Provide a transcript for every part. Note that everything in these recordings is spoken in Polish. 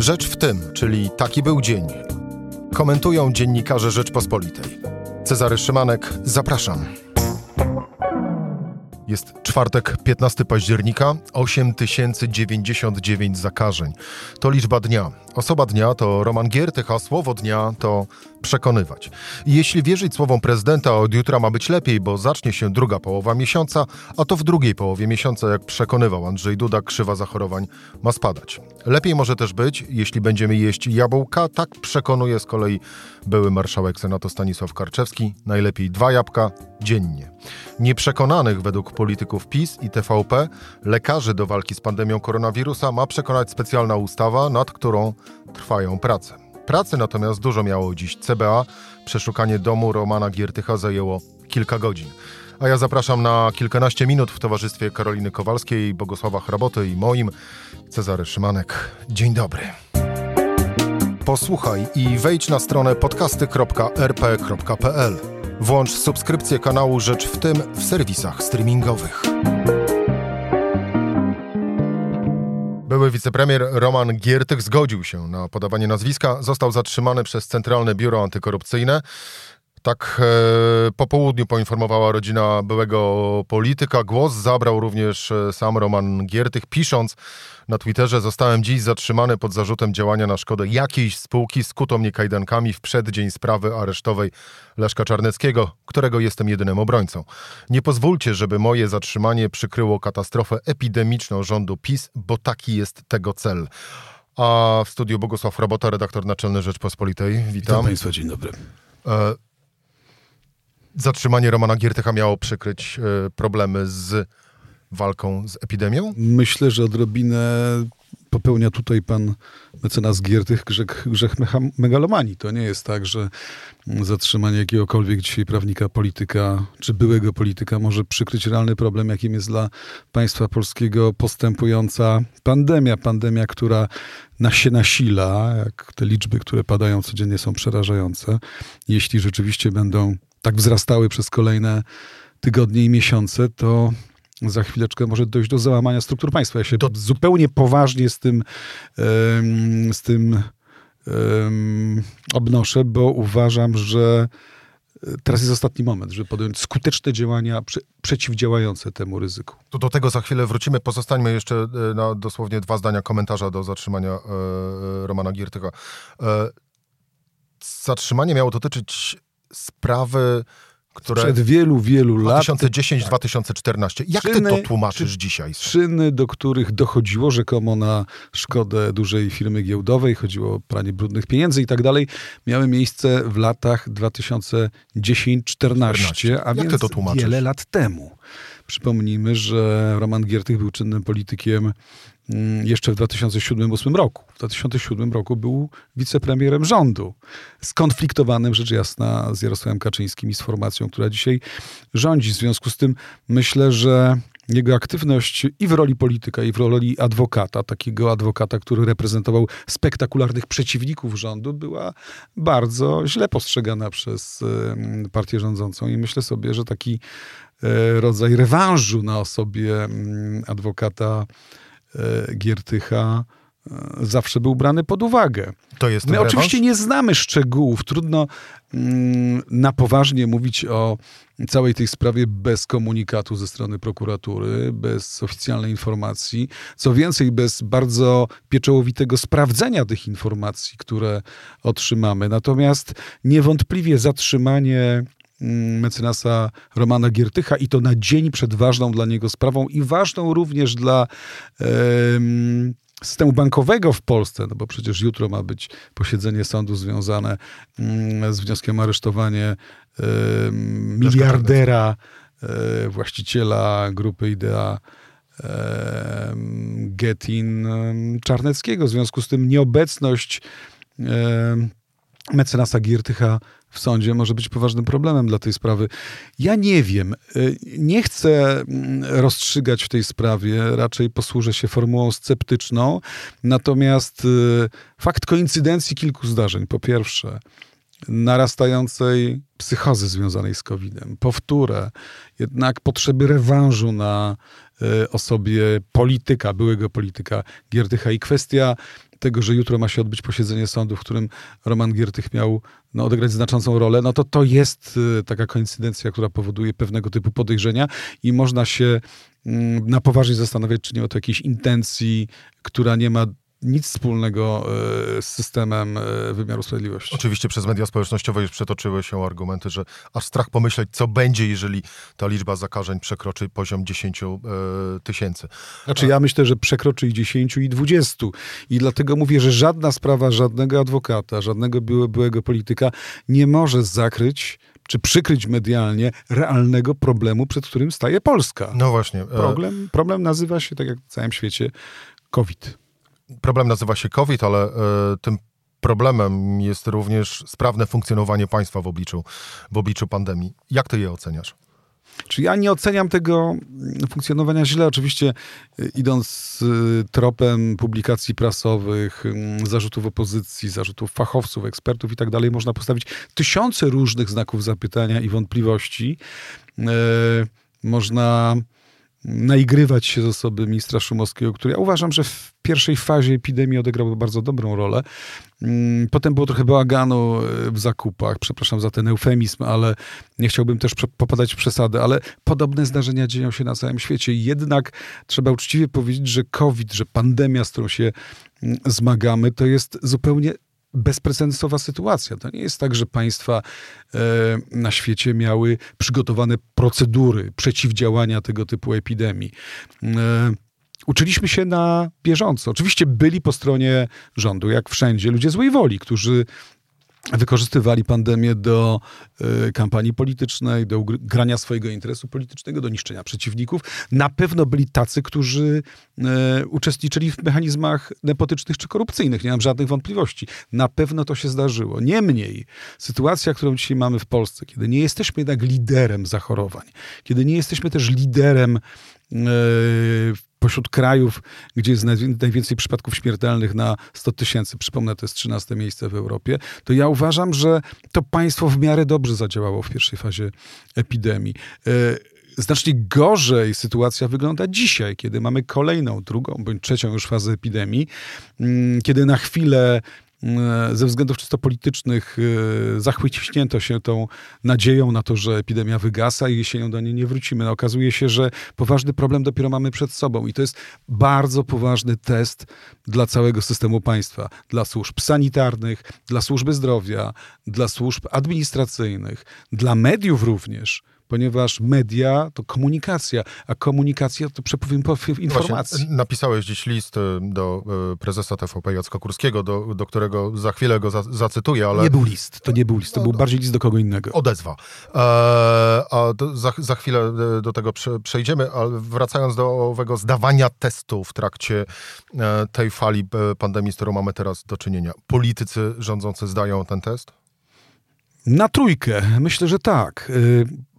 Rzecz w tym, czyli taki był dzień. Komentują dziennikarze Rzeczpospolitej. Cezary Szymanek, zapraszam. Jest czwartek, 15 października, 8099 zakażeń. To liczba dnia. Osoba dnia to Roman Giertych, a słowo dnia to przekonywać. I jeśli wierzyć słowom prezydenta, od jutra ma być lepiej, bo zacznie się druga połowa miesiąca, a to w drugiej połowie miesiąca, jak przekonywał Andrzej Duda, krzywa zachorowań ma spadać. Lepiej może też być, jeśli będziemy jeść jabłka, tak przekonuje z kolei były marszałek Senatu Stanisław Karczewski, najlepiej dwa jabłka dziennie. Nieprzekonanych według polityków PiS i TVP lekarzy do walki z pandemią koronawirusa ma przekonać specjalna ustawa, nad którą trwają prace. Pracy natomiast dużo miało dziś CBA. Przeszukanie domu Romana Giertycha zajęło kilka godzin. A ja zapraszam na kilkanaście minut w towarzystwie Karoliny Kowalskiej, Bogosława Hraboty i moim, Cezary Szymanek. Dzień dobry. Posłuchaj i wejdź na stronę podcasty.rp.pl. Włącz subskrypcję kanału Rzecz w tym w serwisach streamingowych. Były wicepremier Roman Giertych zgodził się na podawanie nazwiska. Został zatrzymany przez Centralne Biuro Antykorupcyjne. Tak e, po południu poinformowała rodzina byłego polityka. Głos zabrał również e, sam Roman Giertych, pisząc na Twitterze: Zostałem dziś zatrzymany pod zarzutem działania na szkodę jakiejś spółki. Skuto mnie kajdankami w przeddzień sprawy aresztowej Leszka Czarneckiego, którego jestem jedynym obrońcą. Nie pozwólcie, żeby moje zatrzymanie przykryło katastrofę epidemiczną rządu PiS, bo taki jest tego cel. A w studiu Bogusław Robota, redaktor naczelny Rzeczpospolitej. Witam. Witam Państwa, dzień dobry. E, zatrzymanie Romana Giertycha miało przykryć e, problemy z walką z epidemią? Myślę, że odrobinę popełnia tutaj pan mecenas Giertych grzech, grzech megalomanii. To nie jest tak, że zatrzymanie jakiegokolwiek dzisiaj prawnika, polityka czy byłego polityka może przykryć realny problem, jakim jest dla państwa polskiego postępująca pandemia. Pandemia, która na się nasila, jak te liczby, które padają codziennie są przerażające. Jeśli rzeczywiście będą tak wzrastały przez kolejne tygodnie i miesiące, to za chwileczkę może dojść do załamania struktur państwa. Ja się do... zupełnie poważnie z tym, z tym obnoszę, bo uważam, że teraz jest ostatni moment, żeby podjąć skuteczne działania przeciwdziałające temu ryzyku. To do tego za chwilę wrócimy. Pozostańmy jeszcze e, na dosłownie dwa zdania komentarza do zatrzymania e, Romana Giertycha. E, zatrzymanie miało dotyczyć sprawy które przed wielu, wielu lat. 2010-2014. Jak czyny, ty to tłumaczysz dzisiaj? Czyny, do których dochodziło rzekomo na szkodę dużej firmy giełdowej, chodziło o pranie brudnych pieniędzy i tak dalej, miały miejsce w latach 2010-14, a Jak więc wiele lat temu. Przypomnijmy, że Roman Giertych był czynnym politykiem jeszcze w 2007-2008 roku. W 2007 roku był wicepremierem rządu, skonfliktowanym rzecz jasna z Jarosławem Kaczyńskim i z formacją, która dzisiaj rządzi. W związku z tym myślę, że jego aktywność i w roli polityka, i w roli adwokata, takiego adwokata, który reprezentował spektakularnych przeciwników rządu, była bardzo źle postrzegana przez partię rządzącą. I myślę sobie, że taki e, rodzaj rewanżu na osobie mm, adwokata Giertycha e, zawsze był brany pod uwagę. To jest My rewanż? oczywiście nie znamy szczegółów. Trudno mm, na poważnie mówić o całej tej sprawie bez komunikatu ze strony prokuratury, bez oficjalnej informacji. Co więcej, bez bardzo pieczołowitego sprawdzenia tych informacji, które otrzymamy. Natomiast niewątpliwie zatrzymanie mecenasa Romana Giertycha i to na dzień przed ważną dla niego sprawą i ważną również dla systemu bankowego w Polsce, no bo przecież jutro ma być posiedzenie sądu związane um, z wnioskiem o aresztowanie miliardera, e, właściciela grupy Idea Getin Czarneckiego. W związku z tym nieobecność mecenasa Giertycha w sądzie może być poważnym problemem dla tej sprawy. Ja nie wiem. Y, nie chcę mm, rozstrzygać w tej sprawie, raczej posłużę się formułą sceptyczną. Natomiast y, fakt koincydencji kilku zdarzeń. Po pierwsze, narastającej psychozy związanej z COVID-em, powtórę, jednak potrzeby rewanżu na y, osobie polityka, byłego polityka Giertycha i kwestia tego, że jutro ma się odbyć posiedzenie sądu, w którym Roman Giertych miał no, odegrać znaczącą rolę, no to to jest y, taka koincydencja, która powoduje pewnego typu podejrzenia i można się mm, na poważnie zastanawiać, czy nie ma to jakiejś intencji, która nie ma nic wspólnego e, z systemem e, wymiaru sprawiedliwości. Oczywiście przez media społecznościowe już przetoczyły się argumenty, że aż strach pomyśleć, co będzie, jeżeli ta liczba zakażeń przekroczy poziom 10 e, tysięcy. Znaczy ja myślę, że przekroczy i 10 i 20. I dlatego mówię, że żadna sprawa żadnego adwokata, żadnego byłego polityka nie może zakryć czy przykryć medialnie realnego problemu, przed którym staje Polska. No właśnie. Problem, problem nazywa się, tak jak w całym świecie, COVID problem nazywa się COVID, ale y, tym problemem jest również sprawne funkcjonowanie państwa w obliczu, w obliczu pandemii. Jak ty je oceniasz? Czy ja nie oceniam tego funkcjonowania źle? Oczywiście e, idąc e, tropem publikacji prasowych, zarzutów opozycji, zarzutów fachowców, ekspertów i tak dalej, można postawić tysiące różnych znaków zapytania i wątpliwości. Można naigrywać się z osoby ministra Szumowskiego, który ja uważam, że w pierwszej fazie epidemii odegrał bardzo dobrą rolę. Mm, potem było trochę bałaganu e, w zakupach, przepraszam za ten eufemizm, ale nie chciałbym też popadać w przesady, ale podobne zdarzenia dzieją się na całym świecie. Jednak trzeba uczciwie powiedzieć, że COVID, że pandemia, z którą się mm, zmagamy, to jest zupełnie bezprecedensowa sytuacja. To nie jest tak, że państwa e, na świecie miały przygotowane procedury przeciwdziałania tego typu epidemii. E, uczyliśmy się na bieżąco. Oczywiście byli po stronie rządu, jak wszędzie, ludzie złej woli, którzy wykorzystywali pandemię do y, kampanii politycznej, do grania swojego interesu politycznego, do niszczenia przeciwników. Na pewno byli tacy, którzy y, uczestniczyli w mechanizmach nepotycznych czy korupcyjnych. Nie mam żadnych wątpliwości. Na pewno to się zdarzyło. Niemniej sytuacja, którą dzisiaj mamy w Polsce, kiedy nie jesteśmy jednak liderem zachorowań, kiedy nie jesteśmy też liderem pośród krajów, gdzie jest najwięcej przypadków śmiertelnych na 100 tysięcy, przypomnę, to jest 13 miejsce w Europie, to ja uważam, że to państwo w miarę dobrze zadziałało w pierwszej fazie epidemii. E, znacznie gorzej sytuacja wygląda dzisiaj, kiedy mamy kolejną, drugą bądź trzecią już fazę epidemii, mm, kiedy na chwilę ze względów czysto politycznych e, zachwyciśnięto się tą nadzieją na to, że epidemia wygasa i jesienią do niej nie wrócimy. No, okazuje się, że poważny problem dopiero mamy przed sobą i to jest bardzo poważny test dla całego systemu państwa, dla służb sanitarnych, dla służby zdrowia, dla służb administracyjnych, dla mediów również ponieważ media to komunikacja, a komunikacja to przepływ informacji. Właśnie, napisałeś dziś list e, do e, prezesa TVP Jacka Kurskiego, do, do którego za chwilę go za, zacytuję, ale... Nie był list, to nie był list, to był bardziej list do kogo innego. Odezwa. E, a do, za, za chwilę e, do tego przejdziemy, ale wracając do owego zdawania testu w trakcie tej fali pandemii, z którą mamy teraz do czynienia. Politycy rządzący zdają ten test? Na trójkę. Myślę, że tak.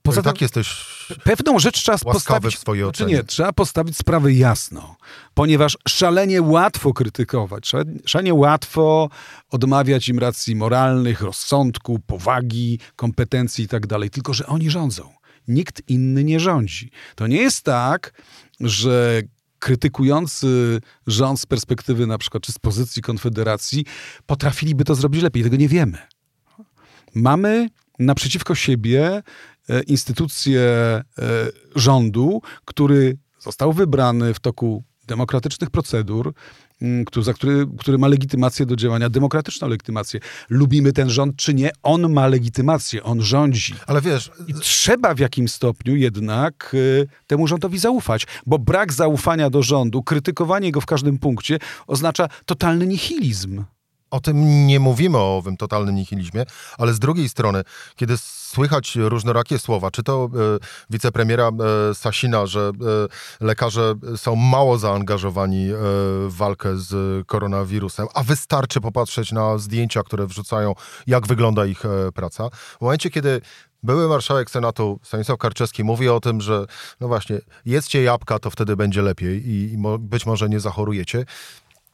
Poza tak jesteś pewną rzecz trzeba postawić, w swojej znaczy nie, trzeba postawić sprawę jasno, ponieważ szalenie łatwo krytykować, szalenie łatwo odmawiać im racji moralnych, rozsądku, powagi, kompetencji i tak dalej, tylko że oni rządzą. Nikt inny nie rządzi. To nie jest tak, że krytykujący rząd z perspektywy na przykład czy z pozycji Konfederacji potrafiliby to zrobić lepiej. Tego nie wiemy. Mamy naprzeciwko siebie instytucję e, rządu, który został wybrany w toku demokratycznych procedur, za który, który ma legitymację do działania, demokratyczną legitymację. Lubimy ten rząd, czy nie, on ma legitymację, on rządzi. Ale wiesz... I trzeba w jakimś stopniu jednak y, temu rządowi zaufać, bo brak zaufania do rządu, krytykowanie go w każdym punkcie oznacza totalny nihilizm. O tym nie mówimy o owym totalnym nihilizmie, ale z drugiej strony, kiedy słychać różnorakie słowa, czy to e, wicepremiera e, Sasina, że e, lekarze są mało zaangażowani w walkę z koronawirusem, a wystarczy popatrzeć na zdjęcia, które wrzucają, jak wygląda ich praca. W momencie, kiedy Były marszałek Senatu Stanisław Karczewski mówi o tym, że no właśnie, jedzcie jabłka, to wtedy będzie lepiej i, i mo być może nie zachorujecie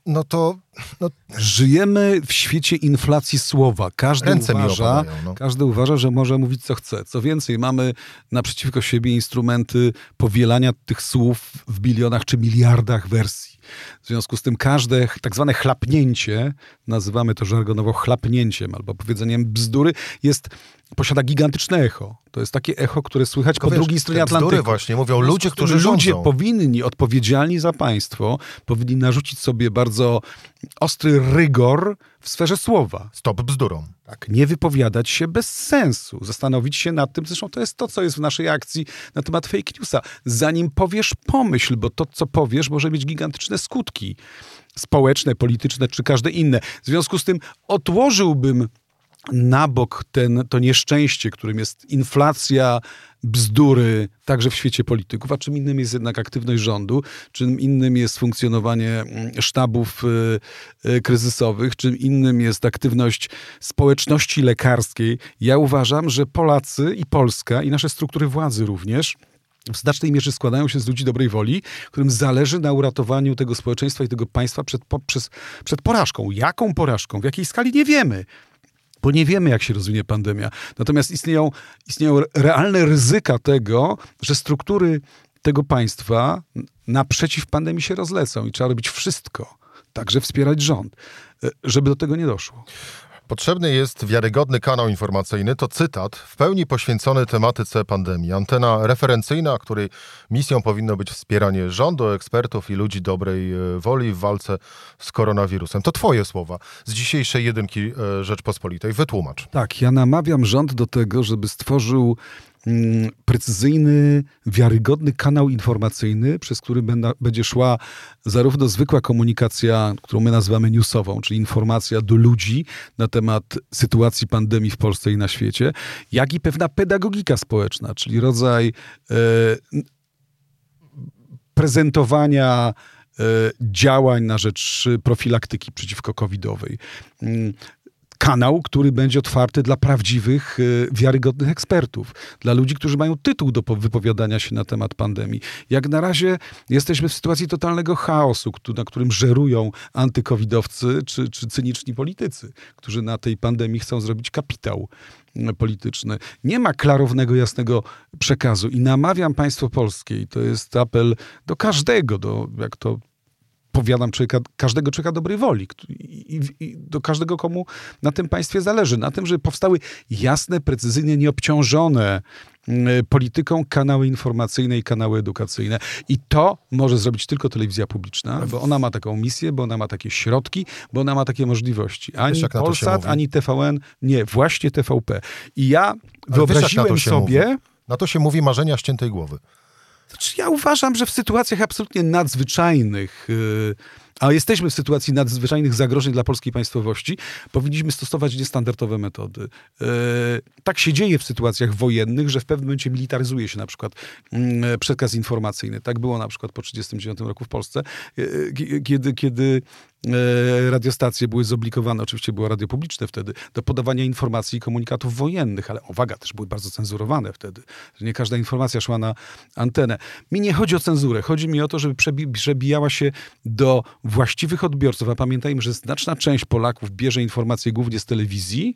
no to no, żyjemy w świecie inflacji słowa. Każdy uważa, no. każdy uważa, że może mówić co chce. Co więcej, mamy naprzeciwko siebie instrumenty powielania tych słów w bilionach czy miliardach wersji. W związku z tym każde tak zwane chlapnięcie, nazywamy to żargonowo chlapnięciem albo powiedzeniem bzdury, jest posiada gigantyczne echo. To jest takie echo, które słychać Tylko po wiesz, drugiej stronie Atlantyku. właśnie, mówią ludzie, którzy Ludzie rządzą. powinni, odpowiedzialni za państwo, powinni narzucić sobie bardzo ostry rygor w sferze słowa. Stop bzdurom. Tak, nie wypowiadać się bez sensu. Zastanowić się nad tym, zresztą to jest to, co jest w naszej akcji na temat fake newsa. Zanim powiesz, pomyśl, bo to, co powiesz, może mieć gigantyczne skutki społeczne, polityczne czy każde inne. W związku z tym odłożyłbym na bok ten, to nieszczęście, którym jest inflacja, bzdury, także w świecie polityków, a czym innym jest jednak aktywność rządu, czym innym jest funkcjonowanie mm, sztabów y, y, kryzysowych, czym innym jest aktywność społeczności lekarskiej. Ja uważam, że Polacy i Polska i nasze struktury władzy również w znacznej mierze składają się z ludzi dobrej woli, którym zależy na uratowaniu tego społeczeństwa i tego państwa przed, po, przez, przed porażką. Jaką porażką? W jakiej skali? Nie wiemy bo nie wiemy, jak się rozwinie pandemia. Natomiast istnieją, istnieją realne ryzyka tego, że struktury tego państwa naprzeciw pandemii się rozlecą i trzeba robić wszystko, także wspierać rząd, e, żeby do tego nie doszło. Potrzebny jest wiarygodny kanał informacyjny. To cytat w pełni poświęcony tematyce pandemii. Antena referencyjna, której misją powinno być wspieranie rządu, ekspertów i ludzi dobrej e, woli w walce z koronawirusem. To Twoje słowa z dzisiejszej jedynki e, Rzeczpospolitej. Wytłumacz. Tak, ja namawiam rząd do tego, żeby stworzył precyzyjny, wiarygodny kanał informacyjny, przez który będzie szła zarówno zwykła komunikacja, którą my nazywamy newsową, czyli informacja do ludzi na temat sytuacji pandemii w Polsce i na świecie, jak i pewna pedagogika społeczna, czyli rodzaj e, prezentowania e, działań na rzecz profilaktyki przeciwko covidowej. Mm, kanał, który będzie otwarty dla prawdziwych, e, wiarygodnych ekspertów, dla ludzi, którzy mają tytuł do wypowiadania się na temat pandemii. Jak na razie jesteśmy w sytuacji totalnego chaosu, na którym żerują antykowidowcy czy, czy cyniczni politycy, którzy na tej pandemii chcą zrobić kapitał polityczny. Nie ma klarownego, jasnego przekazu i namawiam państwo polskie, i to jest apel do każdego, do, jak to powiadam człowieka, każdego człowieka dobrej woli i, i, do każdego, komu na tym państwie zależy. Na tym, żeby powstały jasne, precyzyjnie, nieobciążone mm, polityką kanały informacyjne i kanały edukacyjne. I to może zrobić tylko telewizja publiczna, bo ona ma taką misję, bo ona ma takie środki, bo ona ma takie możliwości. Ani wiesz, Polsat, ani TVN, nie, właśnie TVP. I ja Ale wyobraziłem wiesz, sobie... Mówi? Na to się mówi marzenia ściętej głowy. Znaczy, ja uważam, że w sytuacjach absolutnie nadzwyczajnych, yy, a jesteśmy w sytuacji nadzwyczajnych zagrożeń dla polskiej państwowości, powinniśmy stosować niestandardowe metody. Yy, tak się dzieje w sytuacjach wojennych, że w pewnym momencie militaryzuje się na przykład yy, przekaz informacyjny. Tak było na przykład po 1939 roku w Polsce, yy, kiedy, kiedy E, radiostacje były zobligowane, oczywiście było radio publiczne wtedy, do podawania informacji i komunikatów wojennych, ale uwaga, też były bardzo cenzurowane wtedy. Nie każda informacja szła na antenę. Mi nie chodzi o cenzurę, chodzi mi o to, żeby przebijała się do właściwych odbiorców, a pamiętajmy, że znaczna część Polaków bierze informacje głównie z telewizji,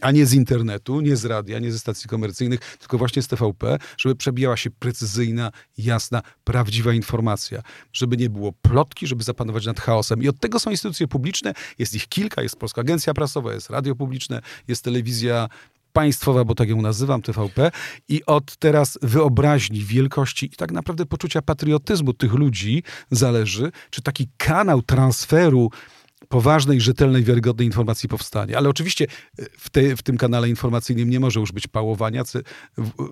a nie z internetu, nie z radia, nie ze stacji komercyjnych, tylko właśnie z TVP, żeby przebijała się precyzyjna, jasna, prawdziwa informacja, żeby nie było plotki, żeby zapanować nad chaosem. I od tego są instytucje publiczne, jest ich kilka, jest Polska Agencja Prasowa, jest radio publiczne, jest telewizja państwowa, bo tak ją nazywam, TVP, i od teraz wyobraźni, wielkości i tak naprawdę poczucia patriotyzmu tych ludzi zależy, czy taki kanał transferu poważnej, rzetelnej, wiarygodnej informacji powstanie. Ale oczywiście e, w, te, w tym kanale informacyjnym nie może już być pałowania,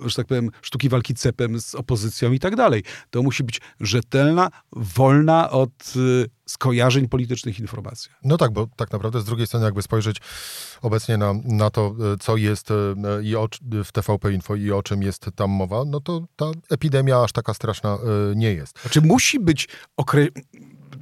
że tak powiem, sztuki walki cepem z opozycją i tak dalej. To musi być rzetelna, wolna od e, skojarzeń politycznych informacja. No tak, bo tak naprawdę z drugiej strony jakby spojrzeć obecnie na, na to, e, co jest i o, w TVP Info i o czym jest tam mowa, no to ta epidemia aż taka straszna nie jest. Znaczy musi być okre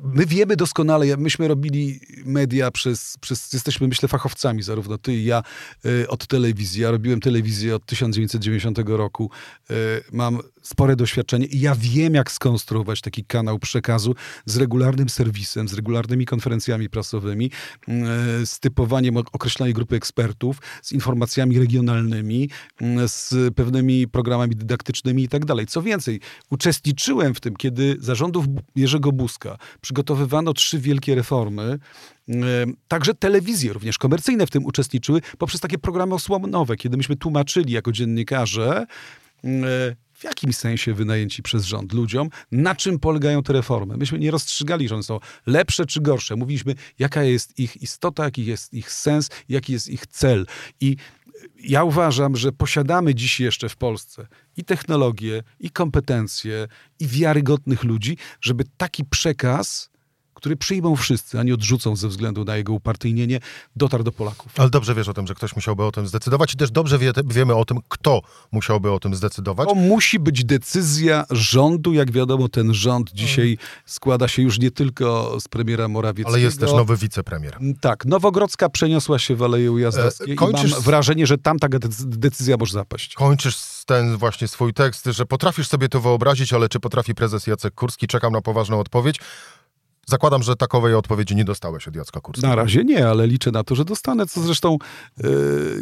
my wiemy doskonale, myśmy robili media przez, przez... Jesteśmy, myślę, fachowcami, zarówno ty i ja, y, od telewizji. Ja robiłem telewizję od 1990 roku. Y, mam spore doświadczenie i ja wiem, jak skonstruować taki kanał przekazu z regularnym serwisem, z regularnymi konferencjami prasowymi, z typowaniem określonej grupy ekspertów, z informacjami regionalnymi, z pewnymi programami dydaktycznymi i tak dalej. Co więcej, uczestniczyłem w tym, kiedy zarządów Jerzego Buzka przygotowywano trzy wielkie reformy, Także telewizje, również komercyjne w tym uczestniczyły poprzez takie programy osłonowe, kiedy myśmy tłumaczyli jako dziennikarze, w jakim sensie wynajęci przez rząd ludziom, na czym polegają te reformy. Myśmy nie rozstrzygali, że one są lepsze czy gorsze. Mówiliśmy, jaka jest ich istota, jaki jest ich sens, jaki jest ich cel. I ja uważam, że posiadamy dziś jeszcze w Polsce i technologię, i kompetencje, i wiarygodnych ludzi, żeby taki przekaz który przyjmą wszyscy, a nie odrzucą ze względu na jego upartyjnienie, dotarł do Polaków. Ale dobrze wiesz o tym, że ktoś musiałby o tym zdecydować i też dobrze wie, wiemy o tym, kto musiałby o tym zdecydować. To musi być decyzja rządu. Jak wiadomo, ten rząd dzisiaj składa się już nie tylko z premiera Morawieckiego. Ale jest też nowy wicepremier. Mm, tak. Nowogrodzka przeniosła się w Aleje Ujazdowskie e, kończysz... i mam wrażenie, że tam taka decyzja może zapaść. Kończysz ten właśnie swój tekst, że potrafisz sobie to wyobrazić, ale czy potrafi prezes Jacek Kurski? Czekam na poważną odpowiedź. Zakładam, że takowej odpowiedzi nie dostałeś od Jacka Kurskiego. Na razie nie, ale liczę na to, że dostanę, co zresztą yy,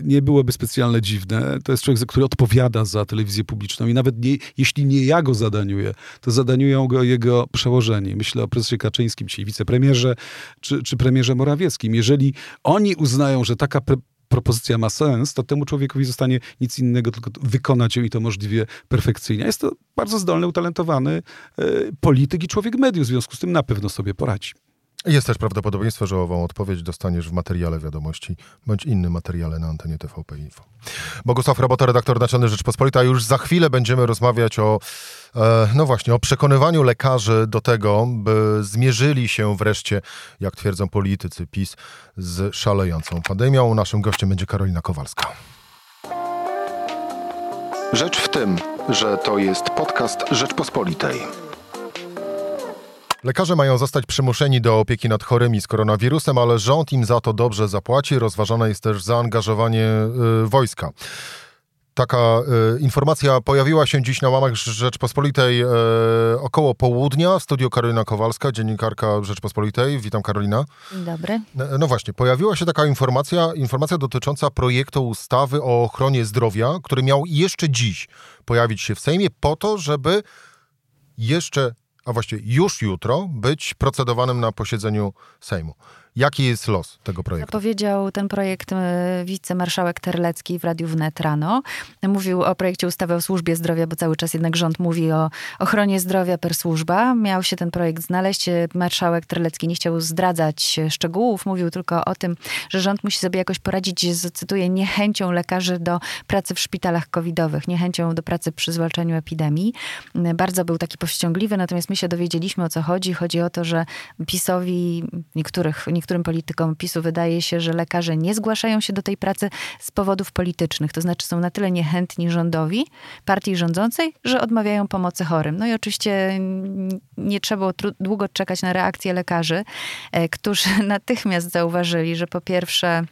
nie byłoby specjalnie dziwne. To jest człowiek, który odpowiada za telewizję publiczną i nawet nie, jeśli nie ja go zadaniuję, to zadaniują go jego przełożeni. Myślę o prezesie Kaczyńskim, czyli wicepremierze, czy, czy premierze Morawieckim. Jeżeli oni uznają, że taka pre propozycja ma sens, to temu człowiekowi zostanie nic innego, tylko wykonać ją i to możliwie perfekcyjnie. Jest to bardzo zdolny, utalentowany e, polityk i człowiek mediów, w związku z tym na pewno sobie poradzi. Jest też prawdopodobieństwo, że ową odpowiedź dostaniesz w materiale wiadomości bądź innym materiale na antenie TVP Info. Bogusław Robota, redaktor naczelny Rzeczpospolita. Już za chwilę będziemy rozmawiać o, e, no właśnie, o przekonywaniu lekarzy do tego, by zmierzyli się wreszcie, jak twierdzą politycy PiS, z szalejącą pandemią. Naszym gościem będzie Karolina Kowalska. Rzecz w tym, że to jest podcast Rzeczpospolitej. Lekarze mają zostać przymuszeni do opieki nad chorymi z koronawirusem, ale rząd im za to dobrze zapłaci. Rozważane jest też zaangażowanie y, wojska. Taka y, informacja pojawiła się dziś na łamach Rzeczpospolitej y, około południa. W studiu Karolina Kowalska, dziennikarka Rzeczpospolitej. Witam Karolina. Dobry. No, no właśnie, pojawiła się taka informacja, informacja dotycząca projektu ustawy o ochronie zdrowia, który miał jeszcze dziś pojawić się w Sejmie po to, żeby jeszcze a właściwie już jutro, być procedowanym na posiedzeniu Sejmu. Jaki jest los tego projektu? Powiedział ten projekt e, wicemarszałek Terlecki w Radiu Wnet rano. Mówił o projekcie ustawy o służbie zdrowia, bo cały czas jednak rząd mówi o ochronie zdrowia per służba. Miał się ten projekt znaleźć. Marszałek Terlecki nie chciał zdradzać szczegółów. Mówił tylko o tym, że rząd musi sobie jakoś poradzić z, cytuję, niechęcią lekarzy do pracy w szpitalach covidowych, niechęcią do pracy przy zwalczaniu epidemii. Bardzo był taki powściągliwy, natomiast my się dowiedzieliśmy o co chodzi. Chodzi o to, że PiSowi niektórych, niektórych niektórym politykom PiSu wydaje się, że lekarze nie zgłaszają się do tej pracy z powodów politycznych. To znaczy są na tyle niechętni rządowi, partii rządzącej, że odmawiają pomocy chorym. No i oczywiście nie trzeba długo czekać na reakcję lekarzy, e, którzy natychmiast zauważyli, że po pierwsze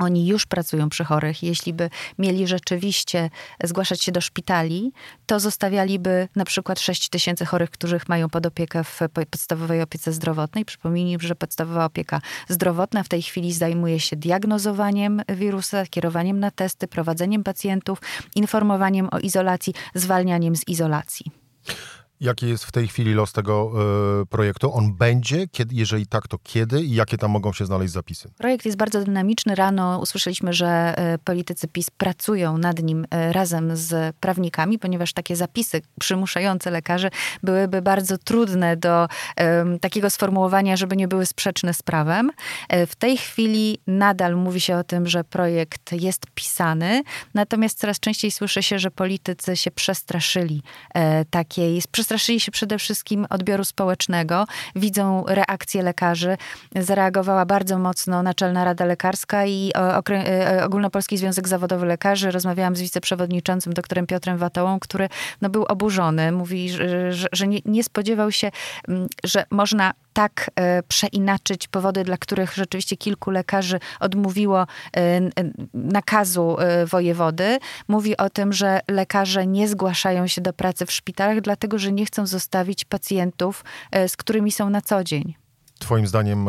oni już pracują przy chorych. Jeśli by mieli rzeczywiście zgłaszać się do szpitali, to zostawialiby na przykład 6 tysięcy chorych, których mają pod opiekę w podstawowej opiece zdrowotnej. Przypomnijmy, że podstawowa opieka zdrowotna w tej chwili zajmuje się diagnozowaniem wirusa, kierowaniem na testy, prowadzeniem pacjentów, informowaniem o izolacji, zwalnianiem z izolacji. Jaki jest w tej chwili los tego y, projektu? On będzie? Kiedy, jeżeli tak, to kiedy i jakie tam mogą się znaleźć zapisy? Projekt jest bardzo dynamiczny. Rano usłyszeliśmy, że y, politycy PiS pracują nad nim y, razem z prawnikami, ponieważ takie zapisy przymuszające lekarzy byłyby bardzo trudne do takiego sformułowania, żeby nie były sprzeczne z prawem. w tej chwili nadal mówi się o tym, że projekt jest pisany, natomiast coraz częściej słyszy się, że politycy się przestraszyli takiej, przestraszyli przestraszyli się przede wszystkim odbioru społecznego, widzą reakcję lekarzy. Zareagowała bardzo mocno Naczelna Rada Lekarska i e, Ogólnopolski Związek Zawodowy Lekarzy. Rozmawiałam z wiceprzewodniczącym doktorem Piotrem Watołą, który no, był oburzony. Mówi, że, że nie, nie spodziewał się, że można tak przeinaczyć powody, dla których rzeczywiście kilku lekarzy odmówiło nakazu wojewody. Mówi o tym, że lekarze nie zgłaszają się do pracy w szpitalach, dlatego że nie chcą zostawić pacjentów, z którymi są na co dzień. Twoim zdaniem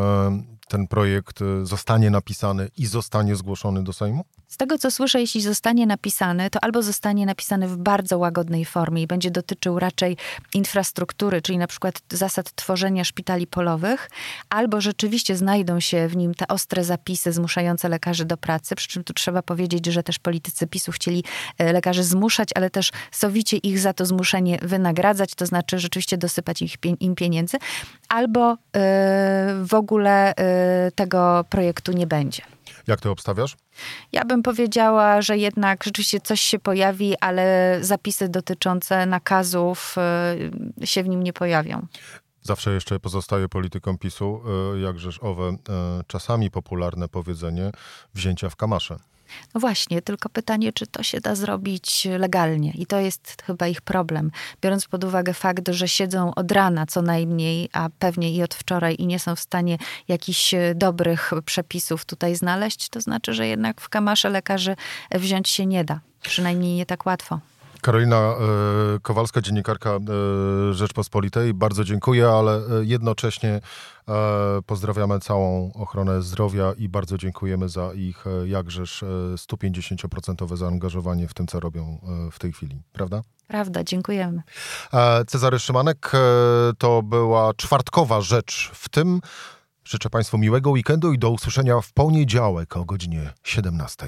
ten projekt y, zostanie napisany i zostanie zgłoszony do Sejmu? Z tego, co słyszę, jeśli zostanie napisany, to albo zostanie napisany w bardzo łagodnej formie i będzie dotyczył raczej infrastruktury, czyli na przykład zasad tworzenia szpitali polowych, albo rzeczywiście znajdą się w nim te ostre zapisy zmuszające lekarzy do pracy. Przy czym tu trzeba powiedzieć, że też politycy PiSu chcieli e, lekarzy zmuszać, ale też sowicie ich za to zmuszenie wynagradzać, to znaczy rzeczywiście dosypać ich, im pieniędzy, albo yy, w ogóle yy, tego projektu nie będzie. Jak to obstawiasz? Ja bym powiedziała, że jednak rzeczywiście coś się pojawi, ale zapisy dotyczące nakazów y, się w nim nie pojawią. Zawsze jeszcze pozostaje polityką PiSu, y, jakżeż owe y, czasami popularne powiedzenie wzięcia w kamasze. No właśnie, tylko pytanie, czy to się da zrobić legalnie. I to jest chyba ich problem. Biorąc pod uwagę fakt, że siedzą od rana co najmniej, a pewnie i od wczoraj i nie są w stanie jakichś dobrych przepisów tutaj znaleźć, to znaczy, że jednak w kamasze lekarzy wziąć się nie da. Przynajmniej nie tak łatwo. Karolina e, Kowalska, dziennikarka e, Rzeczpospolitej, bardzo dziękuję, ale e, jednocześnie pozdrawiamy całą ochronę zdrowia i bardzo dziękujemy za ich jakżeż 150% zaangażowanie w tym, co robią w tej chwili. Prawda? Prawda, dziękujemy. Cezary Szymanek, to była czwartkowa rzecz w tym. Życzę Państwu miłego weekendu i do usłyszenia w poniedziałek o godzinie 17.